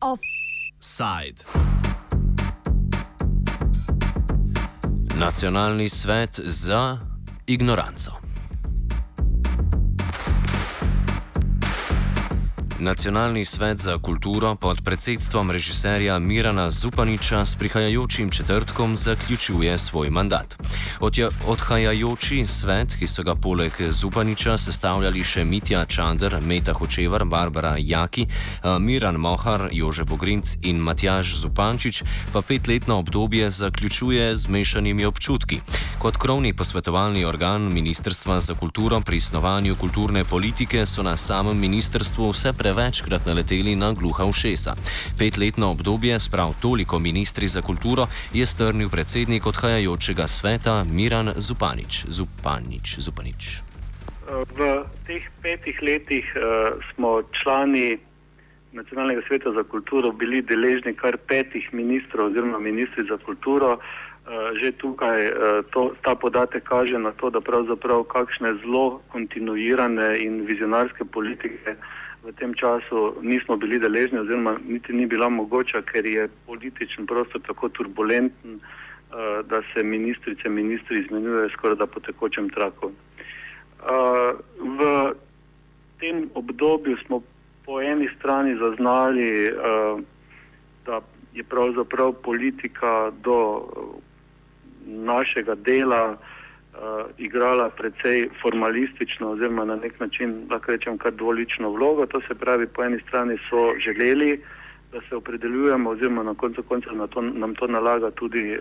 Offside. Nacionalni svet za ignoranco. Nacionalni svet za kulturo pod predsedstvom režiserja Mirana Zupaniča s prihajajočim četrtkom zaključuje svoj mandat. Odhajajoči svet, ki so ga poleg Zupaniča sestavljali še Mitja Čander, Meta Hočevar, Barbara Jaki, Miran Mohar, Jože Bogrinc in Matjaž Zupančič, pa petletno obdobje zaključuje z mešanimi občutki. Kot krovni posvetovalni organ Ministrstva za kulturo pri snovanju kulturne politike so na samem ministrstvu vse prevečkrat naleteli na gluha ušesa. Petletno obdobje, sprav toliko ministri za kulturo, je strnil predsednik odhajajočega sveta Miran Zupanič. Zupanič, Zupanič. V teh petih letih uh, smo člani Nacionalnega sveta za kulturo bili deležni kar petih ministrov oziroma ministri za kulturo. Uh, že tukaj uh, to, ta podatek kaže na to, da pravzaprav kakšne zelo kontinuirane in vizionarske politike v tem času nismo bili deležni oziroma niti ni bila mogoča, ker je političen prostor tako turbulenten. Uh, da se ministrice in ministri izmenjujejo skoraj da po tekočem traku. Uh, v tem obdobju smo po eni strani zaznali, uh, da je pravzaprav politika do našega dela uh, igrala precej formalistično oziroma na nek način, lahko rečem, kar dvolično vlogo. To se pravi, po eni strani so želeli uh, da se opredeljujemo, oziroma na koncu koncev na to, nam to nalaga tudi eh,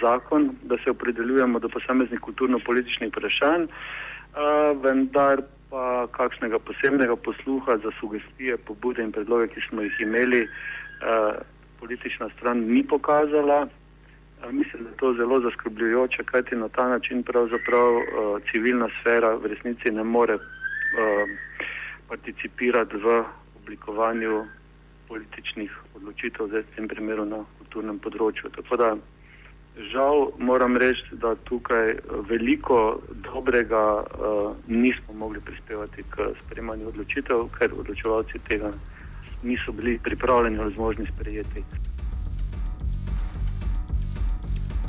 zakon, da se opredeljujemo do posameznih kulturno-političnih vprašanj, eh, vendar pa kakšnega posebnega posluha za sugestije, pobude in predloge, ki smo jih imeli, eh, politična stran ni pokazala. Eh, mislim, da je to zelo zaskrbljujoče, kajti na ta način pravzaprav eh, civilna sfera v resnici ne more eh, participirati v oblikovanju političnih odločitev, zdaj v tem primeru na kulturnem področju. Tako da žal moram reči, da tukaj veliko dobrega uh, nismo mogli prispevati k sprejemanju odločitev, ker odločevalci tega niso bili pripravljeni ali zmožni sprejeti.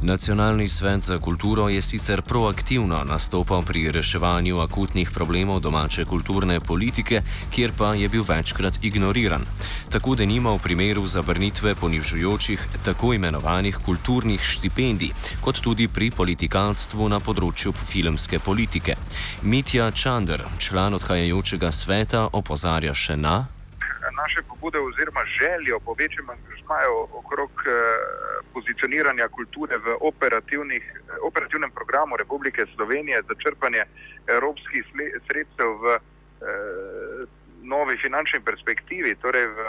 Nacionalni svet za kulturo je sicer proaktivno nastopal pri reševanju akutnih problemov domače kulturne politike, kjer pa je bil večkrat ignoriran. Tako da nima v primeru zavrnitve ponižujočih tako imenovanih kulturnih štipendij, kot tudi pri politikalstvu na področju filmske politike. Mitja Čander, član odhajajočega sveta, opozarja še na naše pobude oziroma željo po večjem angažmaju okrog eh, pozicioniranja kulture v operativnem programu Republike Slovenije za črpanje evropskih sredstev v eh, novi finančni perspektivi, torej v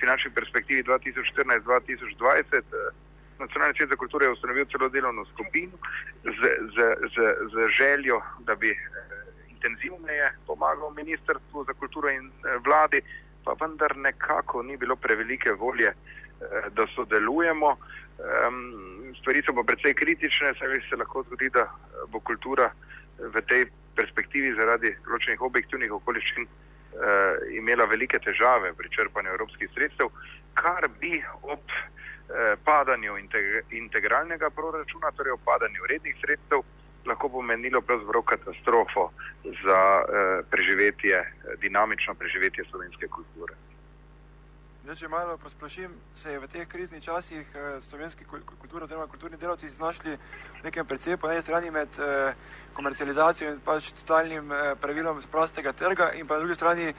finančni perspektivi 2014-2020. Nacionalni svet za kulturo je ustanovil celo delovno skupino z, z, z, z željo, da bi intenzivneje pomagal Ministrstvu za kulturo in vladi pa vendar nekako ni bilo prevelike volje, eh, da sodelujemo. Stvari so pa precej kritične, saj se lahko zgodi, da bo kultura v tej perspektivi zaradi določenih objektivnih okoliščin eh, imela velike težave pri črpanju evropskih sredstev, kar bi ob eh, padanju integralnega proračuna, torej ob padanju rednih sredstev, lahko pomenilo pravzaprav katastrofo za eh, preživetje, dinamično preživetje slovenske kulture. Zdaj, če malo posplošim, se je v teh kriznih časih eh, slovenski kultur, oziroma kulturni delavci znašli v nekem predvsej po eni strani med eh, komercializacijo in pač stalnim eh, pravilom prostega trga in pa na drugi strani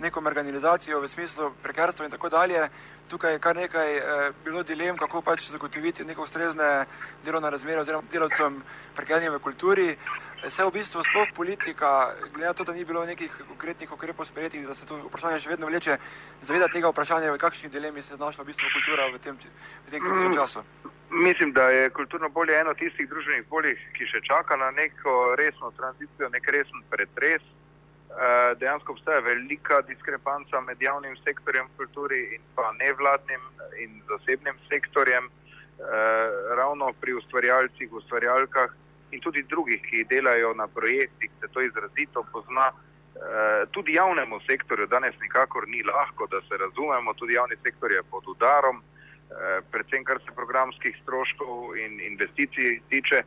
neko organizacijo v smislu prekarstva in tako dalje. Tukaj je kar nekaj eh, bilo dilem, kako pač zagotoviti neko ustrezne delovne razmere oziroma delavcem prekarnje v kulturi. Vse v bistvu sploh politika, glede na to, da ni bilo nekih konkretnih ukrepov sprejetih, da se to vprašanje še vedno vleče, zaveda tega vprašanja, v kakšni dilemi se je znašla v bistvu kultura v tem, v tem kratkem mm, času. Mislim, da je kulturno bolje eno tistih družbenih bolih, ki še čaka na neko resno tranzicijo, nek resen pretres. Eh, dejansko obstaja velika diskrepanca med javnim sektorjem v kulturi in pa nevladnim in zasebnim sektorjem. Eh, ravno pri ustvarjalcih, ustvarjalkah in tudi drugih, ki delajo na projektih, se to izrazito pozna. Eh, tudi javnemu sektorju danes nikakor ni lahko, da se razumemo, tudi javni sektor je pod udarom, eh, predvsem kar se programskih stroškov in investicij tiče,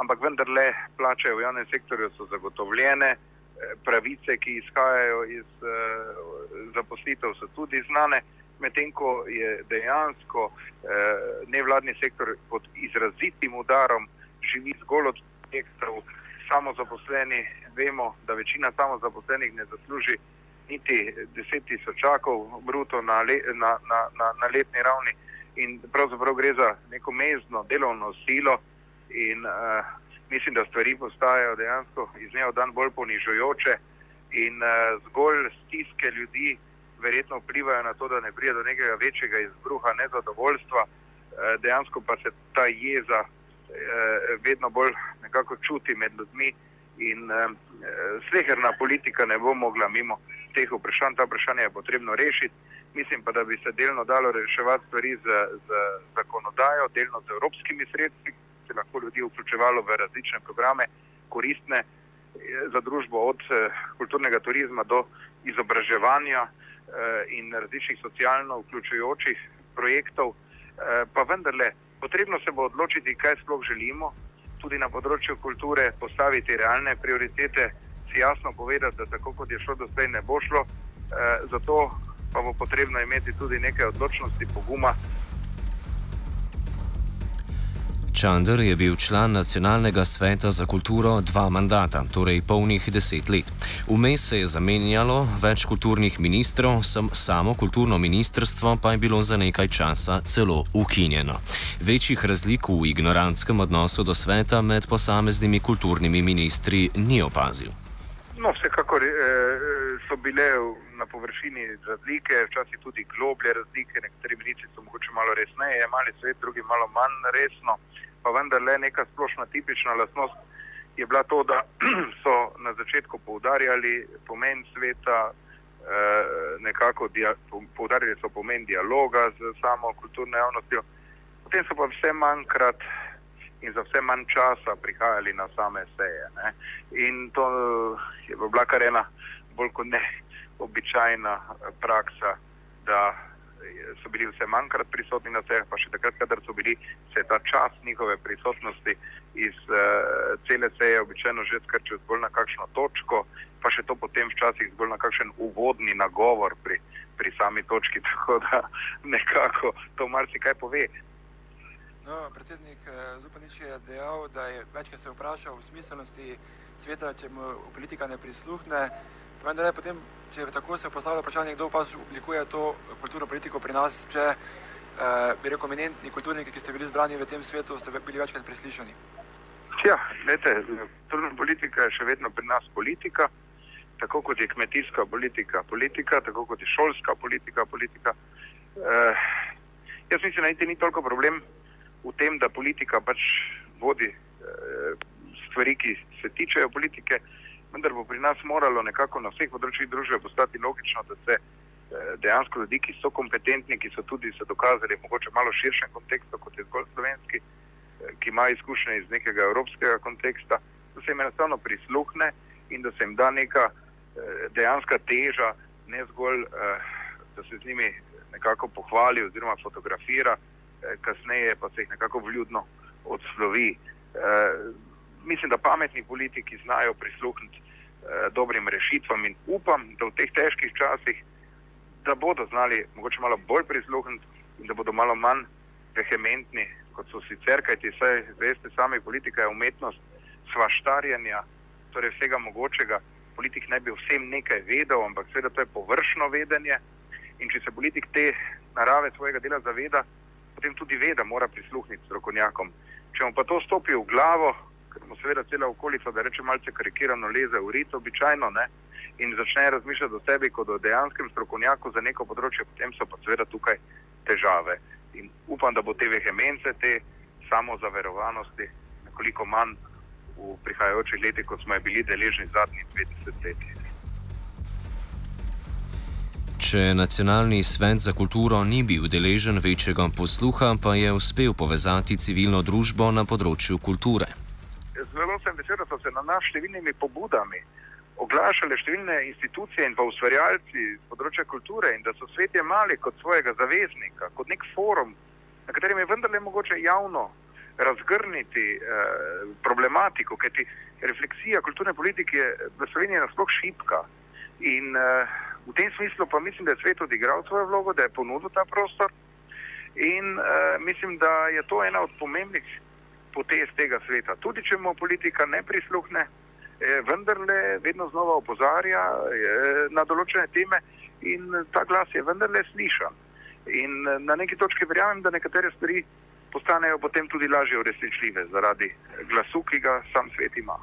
ampak vendarle plače v javnem sektorju so zagotovljene, eh, pravice, ki izhajajo iz zaposlitev, so tudi znane, medtem ko je dejansko nevladni sektor pod izrazitim udarom, živi zgolj od projektov, samozaposleni. Vemo, da večina samozaposlenih ne zasluži niti 10 tisočakov bruto na, le, na, na, na, na letni ravni. In pravzaprav gre za neko mezno delovno silo in uh, mislim, da stvari postajajo dejansko iz dneva v dan bolj ponižujoče. In uh, zgolj stiske ljudi verjetno vplivajo na to, da ne prije do nekega večjega izbruha nezadovoljstva, uh, dejansko pa se ta jeza vedno bolj nekako čuti med ljudmi in uh, sleherna politika ne bo mogla mimo teh vprašanj. Ta vprašanja je potrebno rešiti. Mislim pa, da bi se delno dalo reševati stvari z, z zakonodajo, delno z evropskimi sredstvi, se lahko ljudi vključevalo v različne programe, koristne eh, za družbo od eh, kulturnega turizma do izobraževanja eh, in različnih socialno vključujočih projektov. Pa vendarle, potrebno se bo odločiti, kaj sploh želimo, tudi na področju kulture postaviti realne prioritete, si jasno povedati, da tako kot je šlo do zdaj, ne bo šlo. E, zato pa bo potrebno imeti tudi nekaj odločnosti, poguma. Čander je bil član Nacionalnega sveta za kulturo dva mandata, torej polnih deset let. Vmes se je zamenjalo več kulturnih ministrov, samo kulturno ministrstvo pa je bilo za nekaj časa celo ukinjeno. Večjih razlik v ignorantskem odnosu do sveta med posameznimi kulturnimi ministri ni opazil. No, vsekakor eh, so bile na površini razlike, včasih tudi globlje razlike, nekateri ministri so mogoče malo resneje, mali svet, drugi malo manj resno pa vendar le neka splošna tipična lastnost je bila to, da so na začetku poudarjali pomen sveta, eh, nekako poudarjali so pomen dialoga z samo kulturno javnostjo, potem so pa vse manjkrat in za vse manj časa prihajali na same seje. Ne. In to je bila kar ena bolj kot ne običajna praksa, da so bili vse manjkrat prisotni na sejah, pa še takrat, kadar so bili, se je ta čas njihove prisotnosti iz uh, cele seje običajno že skrčil zgolj na kakšno točko, pa še to potem včasih zgolj na kakšen uvodni nagovor pri, pri sami točki, tako da nekako to marsikaj pove. No, predsednik eh, Zupanič je dejal, da je večkrat se vprašal o smiselnosti sveta, če mu politika ne prisluhne. Vendar je potem, če je tako, se postavlja vprašanje, kdo pa oblikuje to kulturno politiko pri nas, če eh, bi rekel, eminentni kulturniki, ki ste bili zbrani v tem svetu, ste bili večkrat preslišani. Ja, gledajte, kulturna politika je še vedno pri nas politika, tako kot je kmetijska politika politika, tako kot je šolska politika politika. Eh, jaz mislim, da ni toliko problem v tem, da politika pač vodi eh, stvari, ki se tičejo politike vendar bo pri nas moralo nekako na vseh področjih družbe postati logično, da se eh, dejansko ljudi, ki so kompetentni, ki so tudi se dokazali mogoče malo širšem kontekstu, kot je zgolj slovenski, eh, ki ima izkušnje iz nekega evropskega konteksta, da se jim enostavno prisluhne in da se jim da neka eh, dejanska teža, ne zgolj, da se z njimi nekako pohvali oziroma fotografira, kasneje pa se jih nekako vljudno odslovi mislim, da pametni politiki znajo prisluhniti eh, dobrim rešitvam in upam, da v teh težkih časih, da bodo znali mogoče malo bolj prisluhniti in da bodo malo manj vehementni, kot so sicer, kajti vse, veste, sami politika je umetnost svaštarjanja, torej vsega mogočega. Politik naj bi vsem nekaj vedel, ampak seveda to je površno vedenje. In če se politik te narave svojega dela zaveda, potem tudi ve, da mora prisluhniti strokovnjakom. Če mu pa to stopi v glavo, ker mu seveda cela okolica, da rečem malce karikirano, leze v rit običajno ne? in začne razmišljati o sebi kot o dejanskem strokovnjaku za neko področje, potem so pa seveda tukaj težave. In upam, da bo te vehemence, te samozaverovanosti nekoliko manj v prihajajočih letih, kot smo bili deležni zadnjih 20 let. Če nacionalni svet za kulturo ni bil deležen večjega posluha, pa je uspel povezati civilno družbo na področju kulture. Zelo sem vesel, da so se na nas številnimi pobudami oglašale številne institucije in pa ustvarjalci z področja kulture in da so svet jemali kot svojega zaveznika, kot nek forum, na katerem je vendarle mogoče javno razgrniti eh, problematiko, kajti refleksija kulturne politike v Sloveniji je nasploh šipka. In eh, v tem smislu pa mislim, da je svet odigral svojo vlogo, da je ponudil ta prostor in eh, mislim, da je to ena od pomembnih potez tega sveta. Tudi če mu politika ne prisluhne, eh, vendarle vedno znova opozarja eh, na določene teme in ta glas je vendarle slišan. In eh, na neki točki verjamem, da nekatere stvari postanejo potem tudi lažje uresničljive zaradi glasu, ki ga sam svet ima.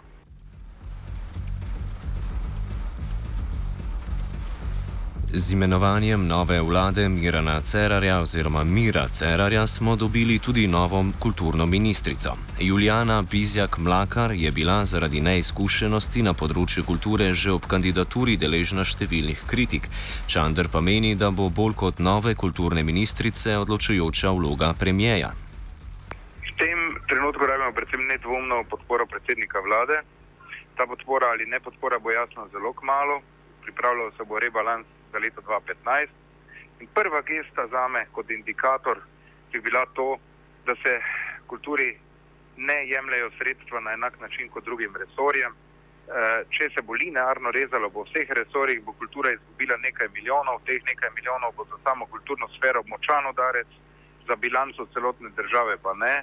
Z imenovanjem nove vlade Mirana Cerarja oziroma Mira Cerarja smo dobili tudi novo kulturno ministrico. Julijana Bizjak Mlakar je bila zaradi neizkušenosti na področju kulture že ob kandidaturi deležna številnih kritik. Čander pa meni, da bo bolj kot nove kulturne ministrice odločujoča vloga premijeja. V tem trenutku rabimo predvsem nedvomno podporo predsednika vlade. Ta podpora ali ne podpora bo jasno zelo kmalo. Pripravljal se bo rebalans za leto 2015. In prva gesta za me kot indikator bi bila to, da se kulturi ne jemljajo sredstva na enak način kot drugim resorjem. Eh, če se bo linearno rezalo po vseh resorjih, bo kultura izgubila nekaj milijonov, teh nekaj milijonov bo za samo kulturno sfero močan udarec, za bilanco celotne države pa ne.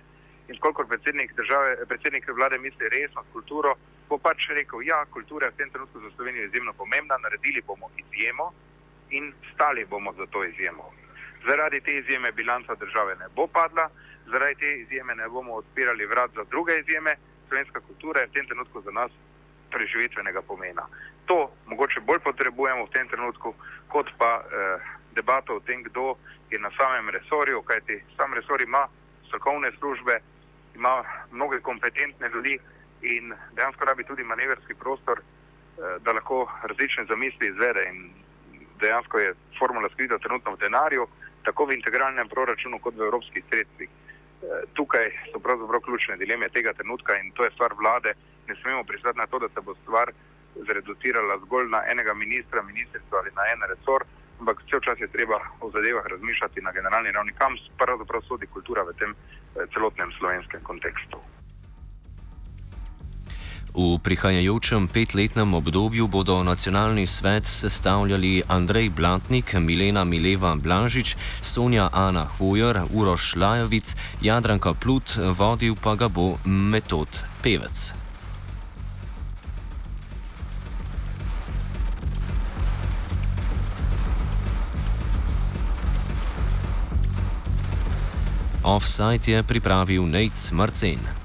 In kolikor predsednik, države, predsednik vlade misli resno s kulturo, bo pač rekel, ja, kultura je v tem trenutku za Slovenijo izjemno pomembna, naredili bomo izjemo, in stali bomo za to izjemo. Zaradi te izjeme bilanca države ne bo padla, zaradi te izjeme ne bomo odpirali vrat za druge izjeme, slovenska kultura je v tem trenutku za nas preživitvenega pomena. To mogoče bolj potrebujemo v tem trenutku, kot pa eh, debato o tem, kdo je na samem resorju, kajti sam resor ima strokovne službe, ima mnoge kompetentne ljudi in dejansko rabi tudi manevrski prostor, eh, da lahko različne zamisli izvede in dejansko je formula skrita trenutno v denarju, tako v integralnem proračunu kot v evropskih sredstvih. Eh, tukaj so pravzaprav ključne dileme tega trenutka in to je stvar vlade. Ne smemo pristati na to, da se bo stvar zreducirala zgolj na enega ministra, ministrstva ali na en resor, ampak vse čas je treba o zadevah razmišljati na generalni ravni, kam pravzaprav sodi kultura v tem eh, celotnem slovenskem kontekstu. V prihajajočem petletnem obdobju bodo nacionalni svet sestavljali Andrej Blatnik, Milena Mileva Blažič, Sonja Ana Hojer, Uroš Lajovic, Jadranka Plut, vodil pa ga bo Metod Pevec. Offside je pripravil Nate Marcin.